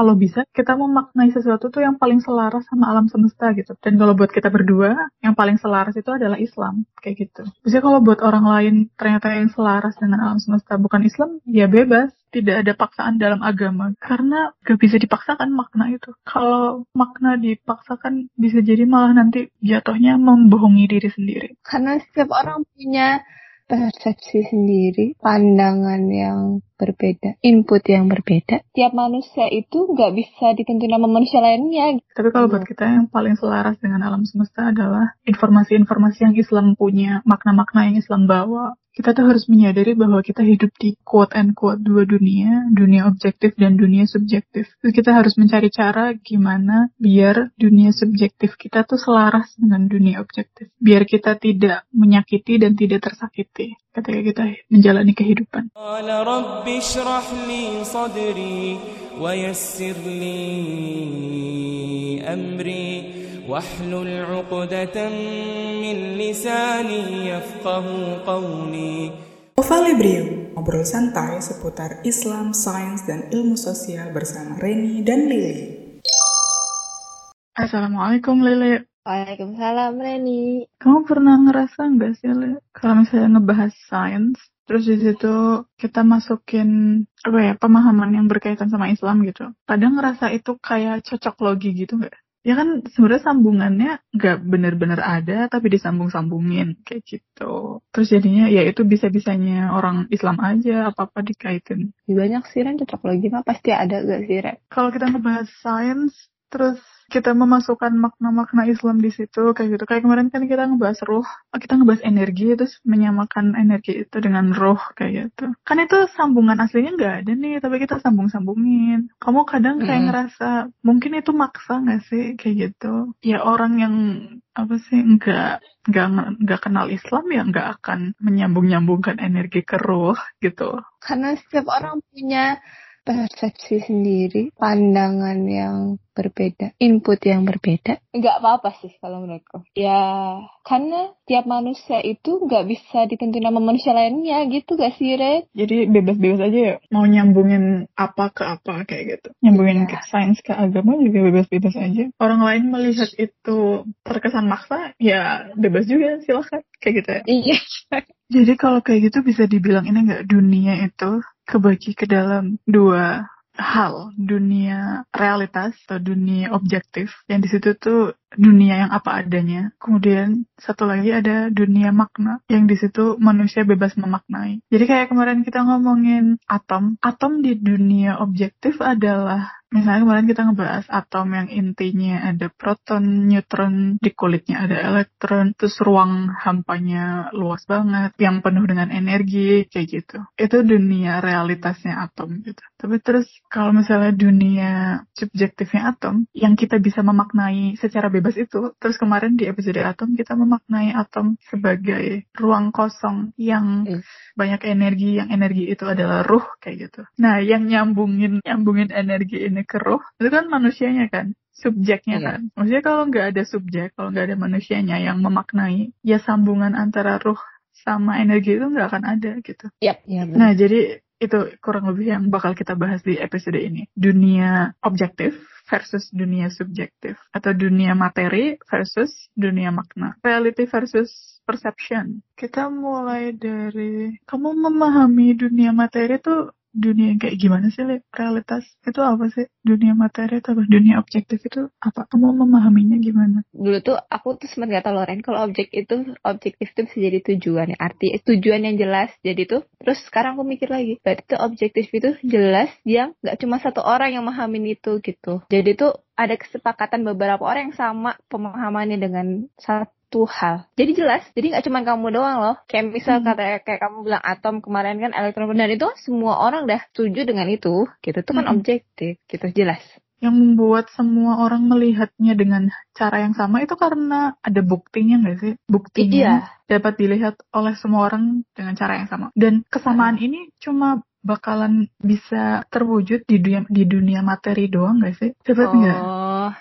kalau bisa kita memaknai sesuatu tuh yang paling selaras sama alam semesta gitu. Dan kalau buat kita berdua, yang paling selaras itu adalah Islam kayak gitu. Bisa kalau buat orang lain ternyata yang selaras dengan alam semesta bukan Islam, ya bebas tidak ada paksaan dalam agama karena gak bisa dipaksakan makna itu. Kalau makna dipaksakan bisa jadi malah nanti jatuhnya membohongi diri sendiri. Karena setiap orang punya persepsi sendiri, pandangan yang berbeda, input yang berbeda. Tiap manusia itu nggak bisa ditentuin sama manusia lainnya. Tapi kalau buat kita yang paling selaras dengan alam semesta adalah informasi-informasi yang Islam punya, makna-makna yang Islam bawa, kita tuh harus menyadari bahwa kita hidup di quote and quote dua dunia, dunia objektif dan dunia subjektif. Terus kita harus mencari cara gimana biar dunia subjektif kita tuh selaras dengan dunia objektif. Biar kita tidak menyakiti dan tidak tersakiti ketika kita menjalani kehidupan. واحلل عقدة من لساني يفقه قولي Ovalibrium, ngobrol santai seputar Islam, sains, dan ilmu sosial bersama Reni dan Lili. Assalamualaikum Lili. Waalaikumsalam Reni. Kamu pernah ngerasa nggak sih Lili, kalau misalnya ngebahas sains, terus di situ kita masukin apa ya pemahaman yang berkaitan sama Islam gitu. Kadang ngerasa itu kayak cocok logi gitu nggak? Ya kan sebenarnya sambungannya nggak bener-bener ada tapi disambung-sambungin kayak gitu. Terus jadinya ya itu bisa-bisanya orang Islam aja apa-apa dikaitin. Banyak sih Ren cocok lagi mah pasti ada gak sih Ren kalau kita ngebahas sains terus kita memasukkan makna-makna Islam di situ kayak gitu. Kayak kemarin kan kita ngebahas ruh kita ngebahas energi terus menyamakan energi itu dengan roh kayak gitu. Kan itu sambungan aslinya nggak ada nih tapi kita sambung-sambungin. Kamu kadang kayak mm. ngerasa mungkin itu maksa nggak sih kayak gitu? Ya orang yang apa sih nggak nggak nggak kenal Islam ya nggak akan menyambung-nyambungkan energi ke roh gitu. Karena setiap orang punya persepsi sendiri, pandangan yang berbeda, input yang berbeda. Nggak apa-apa sih kalau menurutku. Ya, karena tiap manusia itu nggak bisa ditentuin sama manusia lainnya gitu gak sih, Red? Jadi bebas-bebas aja ya, mau nyambungin apa ke apa kayak gitu. Nyambungin ya. ke sains ke agama juga bebas-bebas aja. Orang lain melihat itu terkesan maksa, ya bebas juga silahkan kayak gitu ya. Iya. Jadi kalau kayak gitu bisa dibilang ini nggak dunia itu kebagi ke dalam dua hal. Dunia realitas atau dunia objektif. Yang di situ tuh dunia yang apa adanya kemudian satu lagi ada dunia makna yang di situ manusia bebas memaknai jadi kayak kemarin kita ngomongin atom atom di dunia objektif adalah Misalnya kemarin kita ngebahas atom yang intinya ada proton, neutron, di kulitnya ada elektron, terus ruang hampanya luas banget, yang penuh dengan energi, kayak gitu. Itu dunia realitasnya atom gitu. Tapi terus kalau misalnya dunia subjektifnya atom, yang kita bisa memaknai secara bebas itu, terus kemarin di episode atom kita memaknai atom sebagai ruang kosong yang mm. banyak energi, yang energi itu adalah ruh, kayak gitu. Nah, yang nyambungin, nyambungin energi ini ke roh itu kan manusianya kan subjeknya iya. kan maksudnya kalau nggak ada subjek kalau nggak ada manusianya yang memaknai ya sambungan antara roh sama energi itu nggak akan ada gitu yep, ya, nah jadi itu kurang lebih yang bakal kita bahas di episode ini. Dunia objektif versus dunia subjektif. Atau dunia materi versus dunia makna. Reality versus perception. Kita mulai dari kamu memahami dunia materi tuh dunia yang kayak gimana sih realitas itu apa sih? Dunia materi atau dunia objektif itu apa? Kamu memahaminya gimana? Dulu tuh aku tuh sempat gak tau Loren kalau objek itu objektif itu bisa jadi tujuan ya. Arti tujuan yang jelas. Jadi tuh terus sekarang aku mikir lagi berarti tuh objektif itu jelas yang nggak cuma satu orang yang memahamin itu gitu. Jadi tuh ada kesepakatan beberapa orang yang sama pemahamannya dengan satu hal. Jadi jelas, jadi nggak cuma kamu doang loh. Kayak misal hmm. kata kayak kamu bilang atom kemarin kan elektron dan itu semua orang dah setuju dengan itu. Gitu itu kan hmm. objektif, gitu jelas. Yang membuat semua orang melihatnya dengan cara yang sama itu karena ada buktinya nggak sih? Buktinya iya. dapat dilihat oleh semua orang dengan cara yang sama. Dan kesamaan hmm. ini cuma bakalan bisa terwujud di dunia di dunia materi doang gak sih? Cepet oh,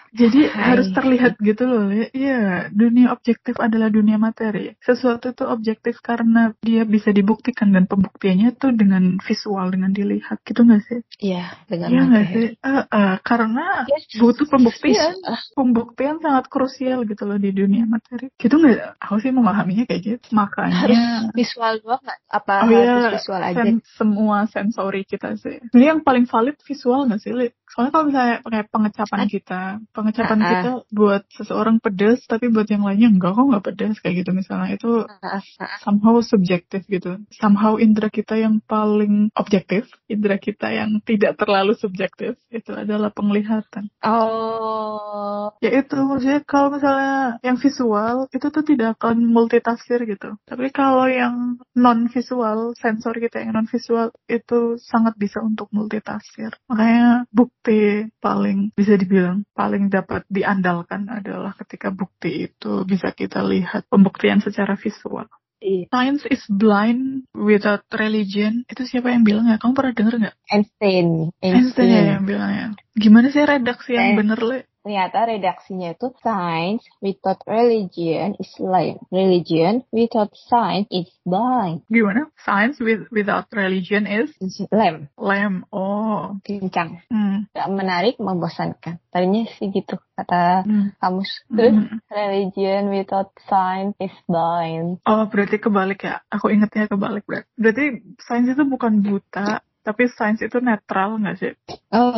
Jadi Hai. harus terlihat gitu loh, Le. Iya, dunia objektif adalah dunia materi. Sesuatu itu objektif karena dia bisa dibuktikan dan pembuktiannya tuh dengan visual, dengan dilihat. Gitu nggak sih? Iya, dengan Iya nggak materi. sih? Eh, eh, karena Yes. butuh pembuktian. Ah, Pembuktian sangat krusial gitu loh di dunia materi. Gitu nggak? Aku sih memahaminya kayak gitu. Makanya visual doang nggak? Apa Oh harus iya, visual aja? sen- semua sensori kita sih. Ini yang paling valid visual nggak sih, Li? Soalnya kalau misalnya pakai pengecapan kita, pengecapan ah. kita buat seseorang pedas, tapi buat yang lainnya enggak kok nggak pedas kayak gitu misalnya itu Ah, somehow subjektif gitu. Somehow indera kita yang paling objektif, indera kita yang tidak terlalu subjektif itu adalah penglihatan. Oh, Ya itu maksudnya kalau misalnya yang visual itu tuh tidak akan multitafsir gitu. Tapi kalau yang non visual, sensor kita yang non visual itu sangat bisa untuk multitafsir. Makanya bukti paling bisa dibilang paling dapat diandalkan adalah ketika bukti itu bisa kita lihat pembuktian secara visual. iya. Science is blind without religion. Itu siapa yang bilang ya? Kamu pernah denger nggak? Einstein. Einstein ya yang bilang ya. Gimana sih redaksi yang Eh. bener, Le? Ternyata redaksinya itu science without religion is lame. Religion without science is blind. Gimana? Science with, without religion is Lame. lame. Oh. Pincang. Hmm. Gak menarik, membosankan. Tadinya sih gitu kata Hmm. kamus. Terus Hmm. religion without science is blind. Oh, berarti kebalik ya. Aku ingetnya kebalik berarti. Berarti sains itu bukan buta, tapi sains itu netral nggak sih? Oh,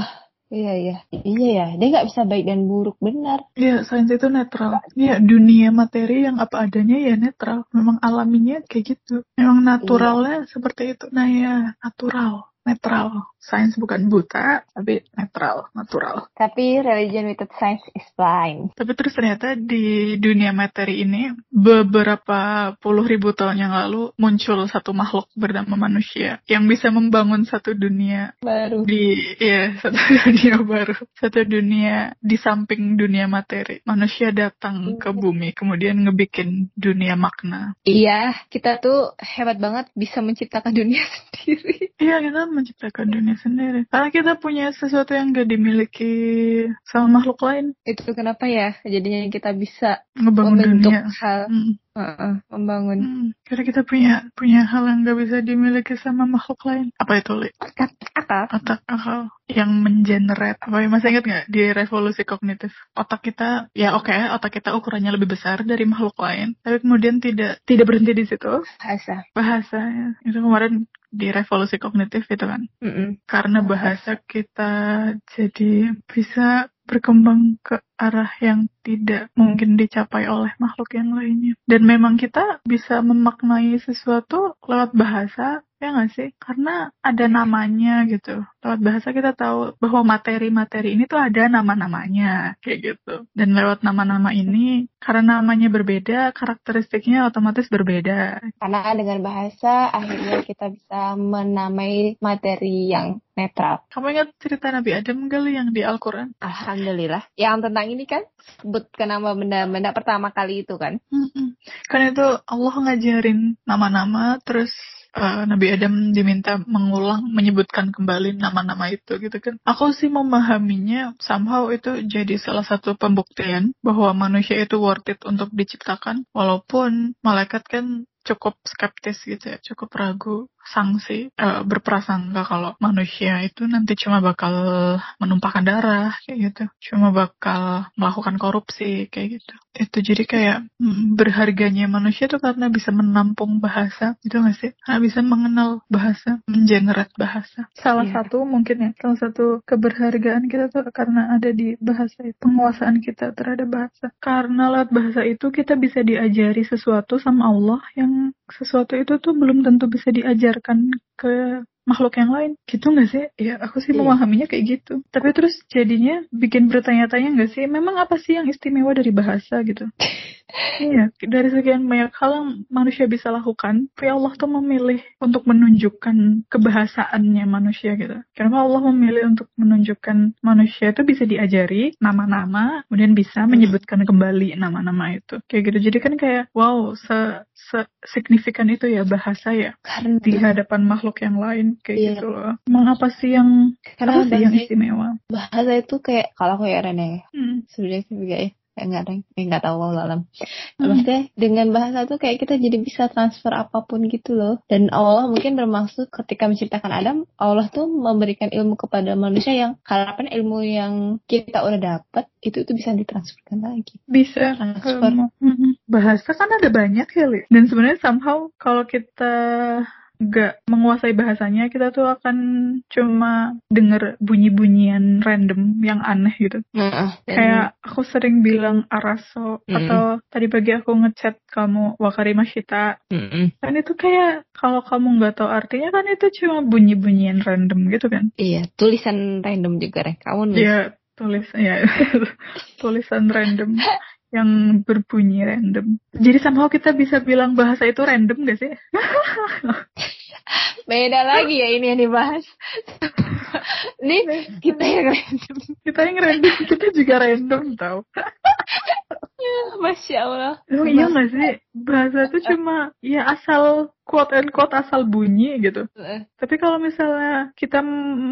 iya iya. Iya ya, dia nggak bisa baik dan buruk benar. Iya, sains itu netral. Iya, dunia materi yang apa adanya ya netral. Memang alaminya kayak gitu. Memang naturalnya seperti itu. Nah ya, natural. Netral. Sains bukan buta, tapi netral, natural. Tapi religion without science is blind. Tapi terus ternyata di dunia materi ini beberapa puluh ribu tahun yang lalu muncul satu makhluk bernama manusia yang bisa membangun satu dunia Baru. di ya satu dunia baru satu dunia di samping dunia materi manusia datang ke bumi kemudian ngebikin dunia makna Iya, kita tuh hebat banget bisa menciptakan dunia sendiri. iya kita menciptakan dunia sendiri karena kita punya sesuatu yang gak dimiliki sama makhluk lain Itu kenapa ya? Jadinya kita bisa ngebangun membentuk dunia hal, Hmm. Heeh, membangun Hmm, karena kita punya punya hal yang gak bisa dimiliki sama makhluk lain. Apa itu, Li? otak akal. Otak akal yang mengenerate. Apa ya, masih ingat nggak di revolusi kognitif? Otak kita, ya oke, otak kita ukurannya lebih besar dari makhluk lain. Tapi kemudian tidak tidak berhenti di situ. Bahasa. Bahasa, ya. itu kemarin di revolusi kognitif itu kan. Mm-mm. Karena bahasa kita jadi bisa berkembang ke arah yang tidak mungkin dicapai oleh makhluk yang lainnya. Dan memang kita bisa memaknai sesuatu lewat bahasa, ya nggak sih? Karena ada namanya gitu. Lewat bahasa kita tahu bahwa materi-materi ini tuh ada nama-namanya, kayak gitu. Dan lewat nama-nama ini, karena namanya berbeda, karakteristiknya otomatis berbeda. Karena dengan bahasa akhirnya kita bisa menamai materi yang netral. Kamu ingat cerita Nabi Adam kali yang di Al-Quran? Alhamdulillah. Yang tentang ini kan sebutkan nama benda-benda pertama kali itu kan. Kan itu Allah ngajarin nama-nama, terus eh, Nabi Adam diminta mengulang, menyebutkan kembali nama-nama itu gitu kan. Aku sih memahaminya somehow itu jadi salah satu pembuktian bahwa manusia itu worth it untuk diciptakan. Walaupun malaikat kan cukup skeptis gitu ya, cukup ragu, sanksi, eh, berprasangka kalau manusia itu nanti cuma bakal menumpahkan darah kayak gitu, cuma bakal melakukan korupsi kayak gitu. Itu jadi kayak mm, berharganya manusia tuh karena bisa menampung bahasa, gitu gak sih? Karena bisa mengenal bahasa, mengenerate bahasa. Salah Iya. satu mungkin ya, salah satu keberhargaan kita tuh karena ada di bahasa itu, penguasaan kita terhadap bahasa. Karena lewat bahasa itu kita bisa diajari sesuatu sama Allah yang sesuatu itu tuh belum tentu bisa diajarkan ke makhluk yang lain gitu nggak sih? Ya aku sih Iya. memahaminya kayak gitu. Tapi terus jadinya bikin bertanya-tanya nggak sih? Memang apa sih yang istimewa dari bahasa gitu? Iya, dari sekian banyak hal yang manusia bisa lakukan, tapi Allah tuh memilih untuk menunjukkan kebahasaannya manusia gitu. Kenapa Allah memilih untuk menunjukkan manusia itu bisa diajari nama-nama, kemudian bisa menyebutkan kembali nama-nama itu. Kayak gitu. Jadi kan kayak, wow, se, se signifikan itu ya bahasa ya Karena di hadapan makhluk yang lain kayak Iya. gitu loh. Emang apa sih yang karena apa sih yang istimewa? bahasa itu kayak kalau aku ya Rene Hmm. subjektif juga ya ya nggak ada ya nggak tahu Allah alam hmm. maksudnya dengan bahasa tuh kayak kita jadi bisa transfer apa pun gitu loh dan Allah mungkin bermaksud ketika menciptakan Adam Allah tuh memberikan ilmu kepada manusia yang harapan ilmu yang kita udah dapat itu tuh bisa ditransferkan lagi bisa transfer um, bahasa kan ada banyak ya Li. dan sebenarnya somehow kalau kita nggak menguasai bahasanya kita tuh akan cuma denger bunyi-bunyian random yang aneh gitu. Mm kayak aku sering bilang araso mm atau tadi pagi aku ngechat kamu wakari masyita mm kan itu kayak kalau kamu nggak tahu artinya kan itu cuma bunyi-bunyian random gitu kan. Iya tulisan random juga deh kamu nulis. Iya tulis ya tulisan random yang berbunyi random. Jadi somehow kita bisa bilang bahasa itu random gak sih? Beda lagi ya ini yang dibahas. ini kita yang random. Kita yang random, kita juga random tau. Masya Allah. Oh, iya gak sih? Bahasa itu cuma ya asal quote and quote asal bunyi gitu. Uh. Tapi kalau misalnya kita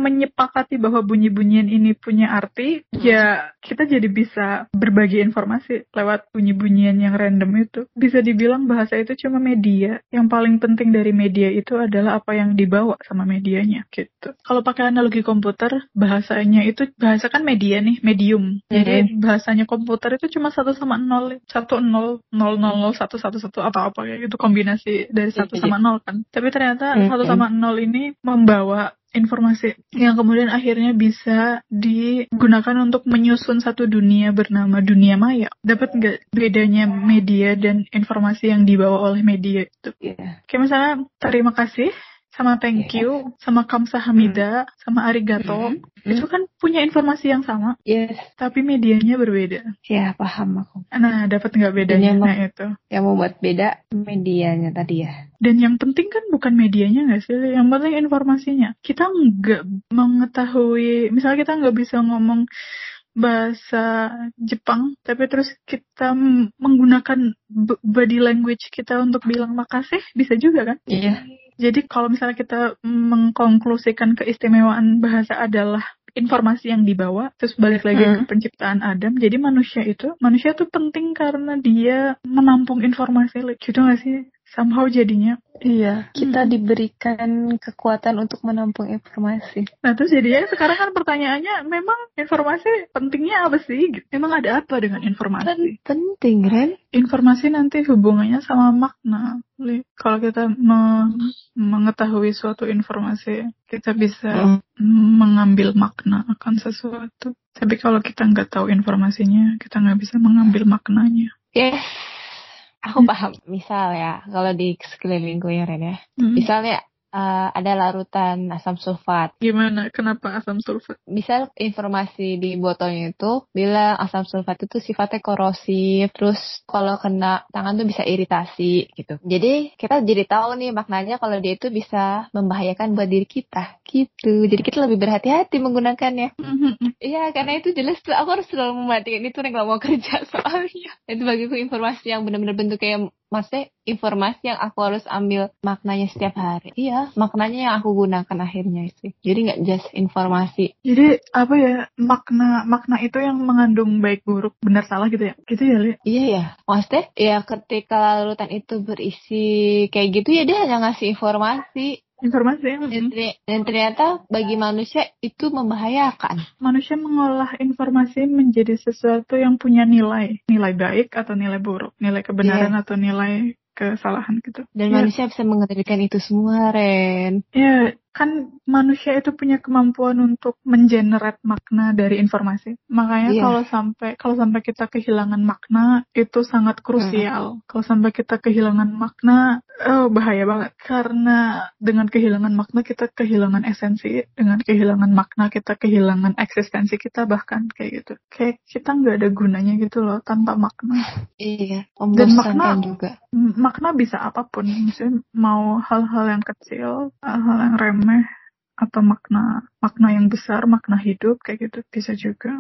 menyepakati bahwa bunyi-bunyian ini punya arti, hmm. ya kita jadi bisa berbagi informasi lewat bunyi-bunyian yang random itu. Bisa dibilang bahasa itu cuma media. Yang paling penting dari media itu adalah apa yang dibawa sama medianya gitu. Kalau pakai analogi komputer, bahasanya itu bahasa kan media nih, medium. Jadi hmm. bahasanya komputer itu cuma satu sama nol, satu nol, nol nol nol satu satu satu atau apa kayak gitu kombinasi dari satu sama nol kan. Tapi ternyata hmm. satu sama nol ini membawa informasi yang kemudian akhirnya bisa digunakan untuk menyusun satu dunia bernama dunia maya. Dapat nggak bedanya media dan informasi yang dibawa oleh media itu? Yeah. Kayak misalnya terima kasih sama thank you, yeah. sama kamsahamida, mm. sama arigato, mm. itu kan punya informasi yang sama. Yes. Tapi medianya berbeda. Ya, paham aku. Nah, dapat nggak bedanya? Yang nah, itu. Yang membuat beda medianya tadi ya. Dan yang penting kan bukan medianya nggak sih? Yang penting informasinya. Kita nggak mengetahui, misalnya kita nggak bisa ngomong bahasa Jepang, tapi terus kita menggunakan body language kita untuk bilang makasih, bisa juga kan? Iya. Jadi kalau misalnya kita mengkonklusikan keistimewaan bahasa adalah informasi yang dibawa, terus balik lagi hmm. ke penciptaan Adam. Jadi manusia itu, manusia itu penting karena dia menampung informasi. Gitu gak sih? Somehow jadinya. Iya. Kita hmm. diberikan kekuatan untuk menampung informasi. Nah terus jadinya sekarang kan pertanyaannya memang informasi pentingnya apa sih? Memang ada apa dengan informasi? Penting Ren. Informasi nanti hubungannya sama makna. Kalau kita me mengetahui suatu informasi kita bisa hmm. mengambil makna akan sesuatu. Tapi kalau kita nggak tahu informasinya kita nggak bisa mengambil maknanya. Yes Aku paham, misal ya, kalau di sekelilingku ya Ren ya. Hmm. Misalnya uh, ada larutan asam sulfat. Gimana? Kenapa asam sulfat? Misal informasi di botolnya itu bilang asam sulfat itu sifatnya korosif, terus kalau kena tangan tuh bisa iritasi gitu. Jadi kita jadi tahu nih maknanya kalau dia itu bisa membahayakan buat diri kita gitu. Jadi kita lebih berhati-hati menggunakannya. Iya, karena itu jelas tuh aku harus selalu mematikan itu nggak mau kerja soalnya. Itu bagiku informasi yang benar-benar bentuk kayak maksudnya informasi yang aku harus ambil maknanya setiap hari. Iya, maknanya yang aku gunakan akhirnya sih. Jadi nggak just informasi. Jadi apa ya makna makna itu yang mengandung baik buruk benar salah gitu ya? Gitu ya, Li? Iya ya. Maksudnya ya ketika larutan itu berisi kayak gitu ya dia hanya ngasih informasi informasi dan, dan ternyata bagi manusia itu membahayakan. Manusia mengolah informasi menjadi sesuatu yang punya nilai nilai baik atau nilai buruk nilai kebenaran yeah. atau nilai kesalahan gitu. Dan yeah. manusia bisa mengendalikan itu semua Ren. Ya yeah, kan manusia itu punya kemampuan untuk mengenerate makna dari informasi. Makanya yeah. kalau sampai kalau sampai kita kehilangan makna itu sangat krusial. Hmm. Kalau sampai kita kehilangan makna, oh bahaya banget. Karena dengan kehilangan makna kita kehilangan esensi, dengan kehilangan makna kita kehilangan eksistensi kita bahkan kayak gitu. Kayak kita nggak ada gunanya gitu loh tanpa makna. Iya. Dan makna juga. Makna bisa apa pun. Misalnya mau hal-hal yang kecil, hal-hal yang remeh remeh atau makna makna yang besar makna hidup kayak gitu bisa juga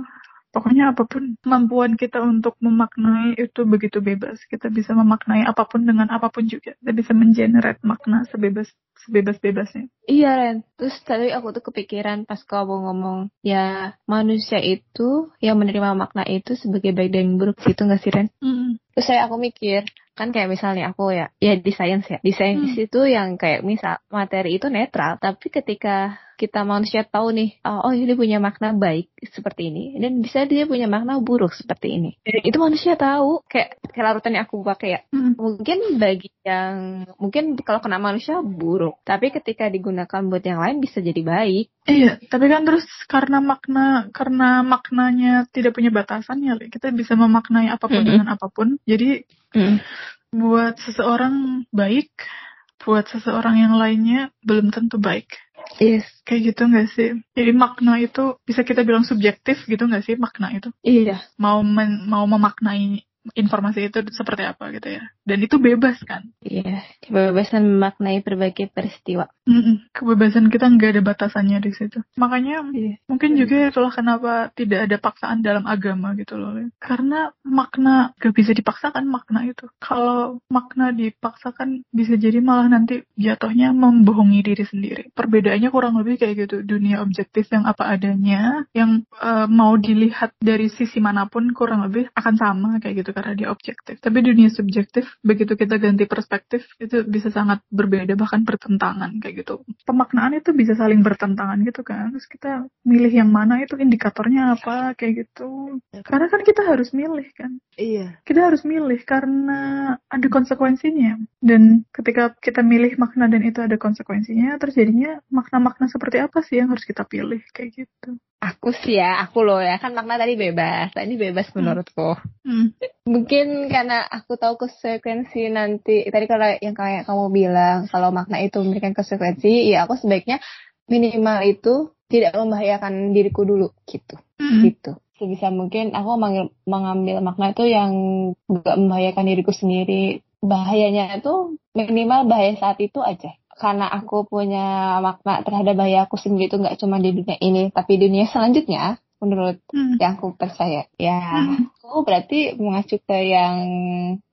Pokoknya apa pun kemampuan kita untuk memaknai itu begitu bebas. Kita bisa memaknai apa pun dengan apa pun juga. Kita bisa mengenerate makna sebebas sebebas-bebasnya. Iya Ren. Terus tadi aku tuh kepikiran pas kamu ngomong ya manusia itu yang menerima makna itu sebagai baik dan buruk gitu nggak sih Ren? Mm. Terus saya aku mikir kan kayak misalnya aku ya ya di science ya di science Hmm. itu yang kayak misal materi itu netral tapi ketika kita manusia tahu nih oh, oh ini punya makna baik seperti ini dan bisa dia punya makna buruk seperti ini Dan itu manusia tahu kayak kayak larutan yang aku pakai ya Mm. mungkin bagi yang mungkin kalau kena manusia buruk tapi ketika digunakan buat yang lain bisa jadi baik Iya, tapi kan terus karena makna karena maknanya tidak punya batasan ya, kita bisa memaknai apa pun Mm-mm. dengan apa pun. Jadi buat seseorang baik, buat seseorang yang lainnya belum tentu baik. Yes Kayak gitu nggak sih? Jadi makna itu bisa kita bilang subjektif gitu nggak sih makna itu? iya Mau men- mau memaknai informasi itu seperti apa gitu ya. Dan itu bebas kan? iya kebebasan memaknai berbagai peristiwa Mm-mm. Kebebasan kita nggak ada batasannya di situ. Makanya iya Mungkin juga itulah kenapa tidak ada paksaan dalam agama gitu loh. Karena makna gak bisa dipaksakan makna itu. Kalau makna dipaksakan bisa jadi malah nanti jatuhnya membohongi diri sendiri. Perbedaannya kurang lebih kayak gitu. Dunia objektif yang apa adanya, yang eh, mau dilihat dari sisi mana pun kurang lebih akan sama kayak gitu karena dia objektif. Tapi dunia subjektif, begitu kita ganti perspektif, itu bisa sangat berbeda bahkan bertentangan kayak gitu. Pemaknaan itu bisa saling bertentangan gitu kan. Terus kita milih yang mana itu indikatornya apa kayak gitu. Karena kan kita harus milih kan. iya Kita harus milih karena ada konsekuensinya. Dan ketika kita milih makna dan itu ada konsekuensinya, terus jadinya makna-makna seperti apa sih yang harus kita pilih kayak gitu. Aku sih ya, aku loh ya kan makna tadi bebas, tadi bebas menurutku. Hmm. Mungkin karena aku tahu konsekuensi nanti. Tadi kalau yang kayak kamu bilang kalau makna itu memberikan konsekuensi, ya aku sebaiknya minimal itu tidak membahayakan diriku dulu gitu. Hmm. Gitu. Sebisa mungkin aku mengambil, mengambil makna itu yang gak membahayakan diriku sendiri. Bahayanya itu minimal bahaya saat itu aja. Karena aku punya makna terhadap bahaya aku sendiri itu nggak cuma di dunia ini, tapi dunia selanjutnya, menurut Hmm. yang aku percaya. Ya, Hmm. aku berarti mengacu ke yang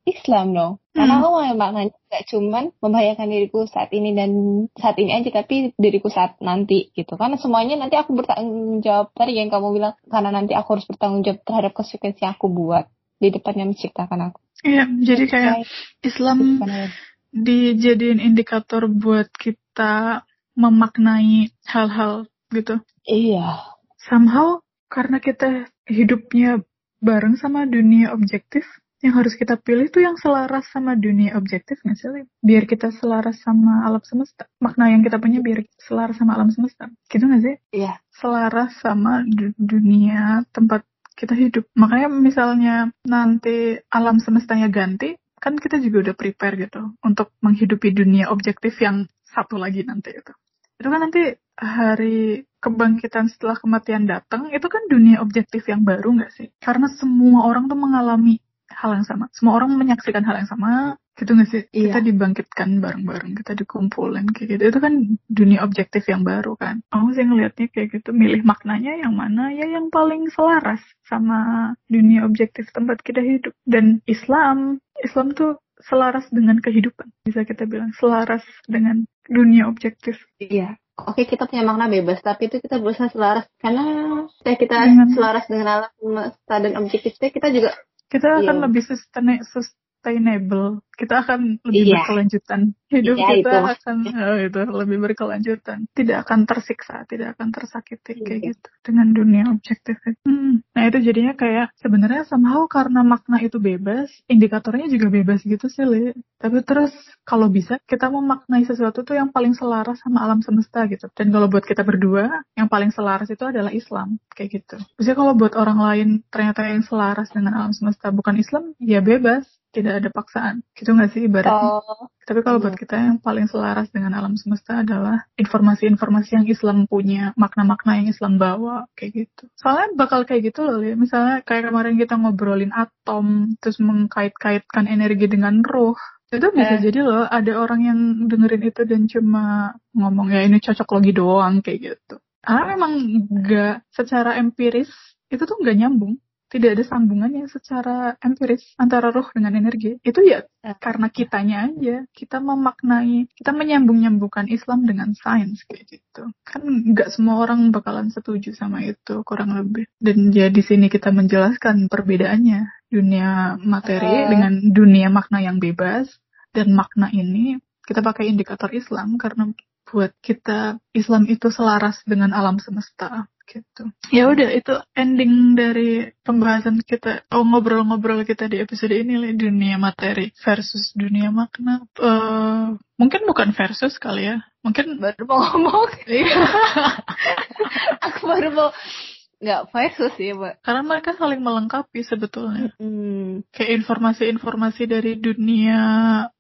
Islam dong. Karena Hmm. aku mau maknanya gak cuman membahayakan diriku saat ini dan saat ini aja, tapi diriku saat nanti gitu. Karena semuanya nanti aku bertanggung jawab tadi yang kamu bilang, karena nanti aku harus bertanggung jawab terhadap konsekuensi yang aku buat di depan yang menciptakan aku. Iya, jadi kayak Islam Karena- dijadiin indikator buat kita memaknai hal-hal gitu. Iya. somehow karena kita hidupnya bareng sama dunia objektif yang harus kita pilih tuh yang selaras sama dunia objektif nggak sih? Biar kita selaras sama alam semesta. Makna yang kita punya biar selaras sama alam semesta. Gitu nggak sih? Iya. Selaras sama du- dunia tempat kita hidup. Makanya misalnya nanti alam semestanya ganti, kan kita juga udah prepare gitu untuk menghidupi dunia objektif yang satu lagi nanti itu. Itu kan nanti hari kebangkitan setelah kematian datang, itu kan dunia objektif yang baru nggak sih? Karena semua orang tuh mengalami hal yang sama. Semua orang menyaksikan hal yang sama, gitu nggak sih? Iya. Kita dibangkitkan bareng-bareng, kita dikumpulin kayak gitu. Itu kan dunia objektif yang baru kan. Aku sih ngelihatnya kayak gitu, milih maknanya yang mana ya yang paling selaras sama dunia objektif tempat kita hidup. Dan Islam, Islam tuh selaras dengan kehidupan. Bisa kita bilang selaras dengan dunia objektif. Iya. Oke, kita punya makna bebas, tapi itu kita berusaha selaras. Karena ketika kita Dengan- selaras dengan alam semesta dan objektifnya, kita juga kita akan Iya. lebih sustain- sustainable. Kita akan lebih Iya. berkelanjutan. Hidup Iya, kita itu akan oh, itu lebih berkelanjutan. Tidak akan tersiksa, tidak akan tersakiti kayak Iya. gitu dengan dunia objektif. Hmm. Nah itu jadinya kayak sebenarnya somehow karena makna itu bebas, indikatornya juga bebas gitu sih, Li. Tapi terus kalau bisa kita memaknai sesuatu tuh yang paling selaras sama alam semesta gitu. Dan kalau buat kita berdua, yang paling selaras itu adalah Islam kayak gitu. Maksudnya kalau buat orang lain ternyata yang selaras dengan alam semesta bukan Islam, ya bebas. Tidak ada paksaan. Gitu nggak sih ibaratnya? oh, Tapi kalau Iya. buat kita yang paling selaras dengan alam semesta adalah informasi-informasi yang Islam punya, makna-makna yang Islam bawa, kayak gitu. Soalnya bakal kayak gitu loh, ya. misalnya kayak kemarin kita ngobrolin atom, terus mengkait-kaitkan energi dengan ruh. Itu bisa Eh. jadi loh, ada orang yang dengerin itu dan cuma ngomong ya ini cocok logi doang, kayak gitu. Karena memang nggak secara empiris itu tuh nggak nyambung tidak ada sambungannya secara empiris antara roh dengan energi. Itu ya Eh. karena kitanya aja. Kita memaknai, kita menyambung-nyambungkan Islam dengan sains kayak gitu. Kan nggak semua orang bakalan setuju sama itu kurang lebih. Dan ya di sini kita menjelaskan perbedaannya dunia materi Eh. dengan dunia makna yang bebas. Dan makna ini kita pakai indikator Islam karena buat kita Islam itu selaras dengan alam semesta gitu. Ya udah itu ending dari pembahasan kita oh ngobrol-ngobrol kita di episode ini lah dunia materi versus dunia makna. Eh mungkin bukan versus kali ya. Mungkin Baru mau ngomong. Iya. Aku baru mau nggak versus sih, Mbak. karena mereka saling melengkapi sebetulnya. Hmm. Kayak informasi-informasi dari dunia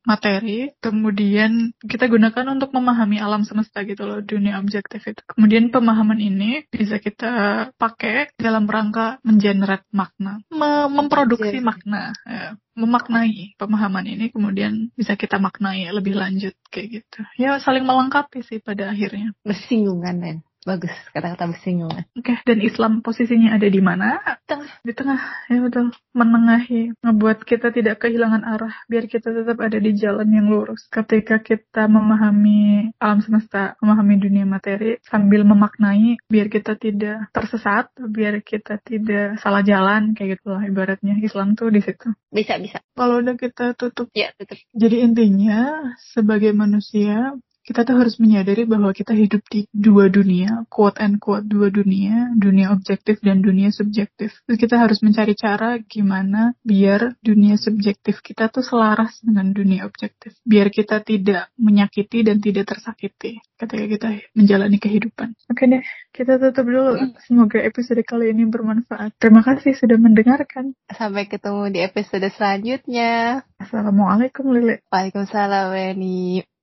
materi, kemudian kita gunakan untuk memahami alam semesta gitu loh, dunia objektif itu. Kemudian pemahaman ini bisa kita pakai dalam rangka mengenerate makna, me- memproduksi Iya. makna, ya. memaknai pemahaman ini, kemudian bisa kita maknai lebih lanjut kayak gitu. Ya saling melengkapi sih pada akhirnya. Bersinggungan, men. Bagus, kata-kata bersinggungan. Oke, dan Islam posisinya ada di mana? Tengah. Di tengah, ya betul. Menengahi, ngebuat kita tidak kehilangan arah, biar kita tetap ada di jalan yang lurus. Ketika kita memahami alam semesta, memahami dunia materi, sambil memaknai, biar kita tidak tersesat, biar kita tidak salah jalan, kayak gitulah ibaratnya. Islam tuh di situ. Bisa, bisa. Kalau udah kita tutup Ya, tetap. jadi intinya sebagai manusia kita tuh harus menyadari bahwa kita hidup di dua dunia, quote and quote dua dunia, dunia objektif dan dunia subjektif. Terus kita harus mencari cara gimana biar dunia subjektif kita tuh selaras dengan dunia objektif. Biar kita tidak menyakiti dan tidak tersakiti ketika kita menjalani kehidupan. Oke deh, kita tutup dulu. Semoga episode kali ini bermanfaat. Terima kasih sudah mendengarkan. Sampai ketemu di episode selanjutnya. Assalamualaikum Lili. Waalaikumsalam, Weni.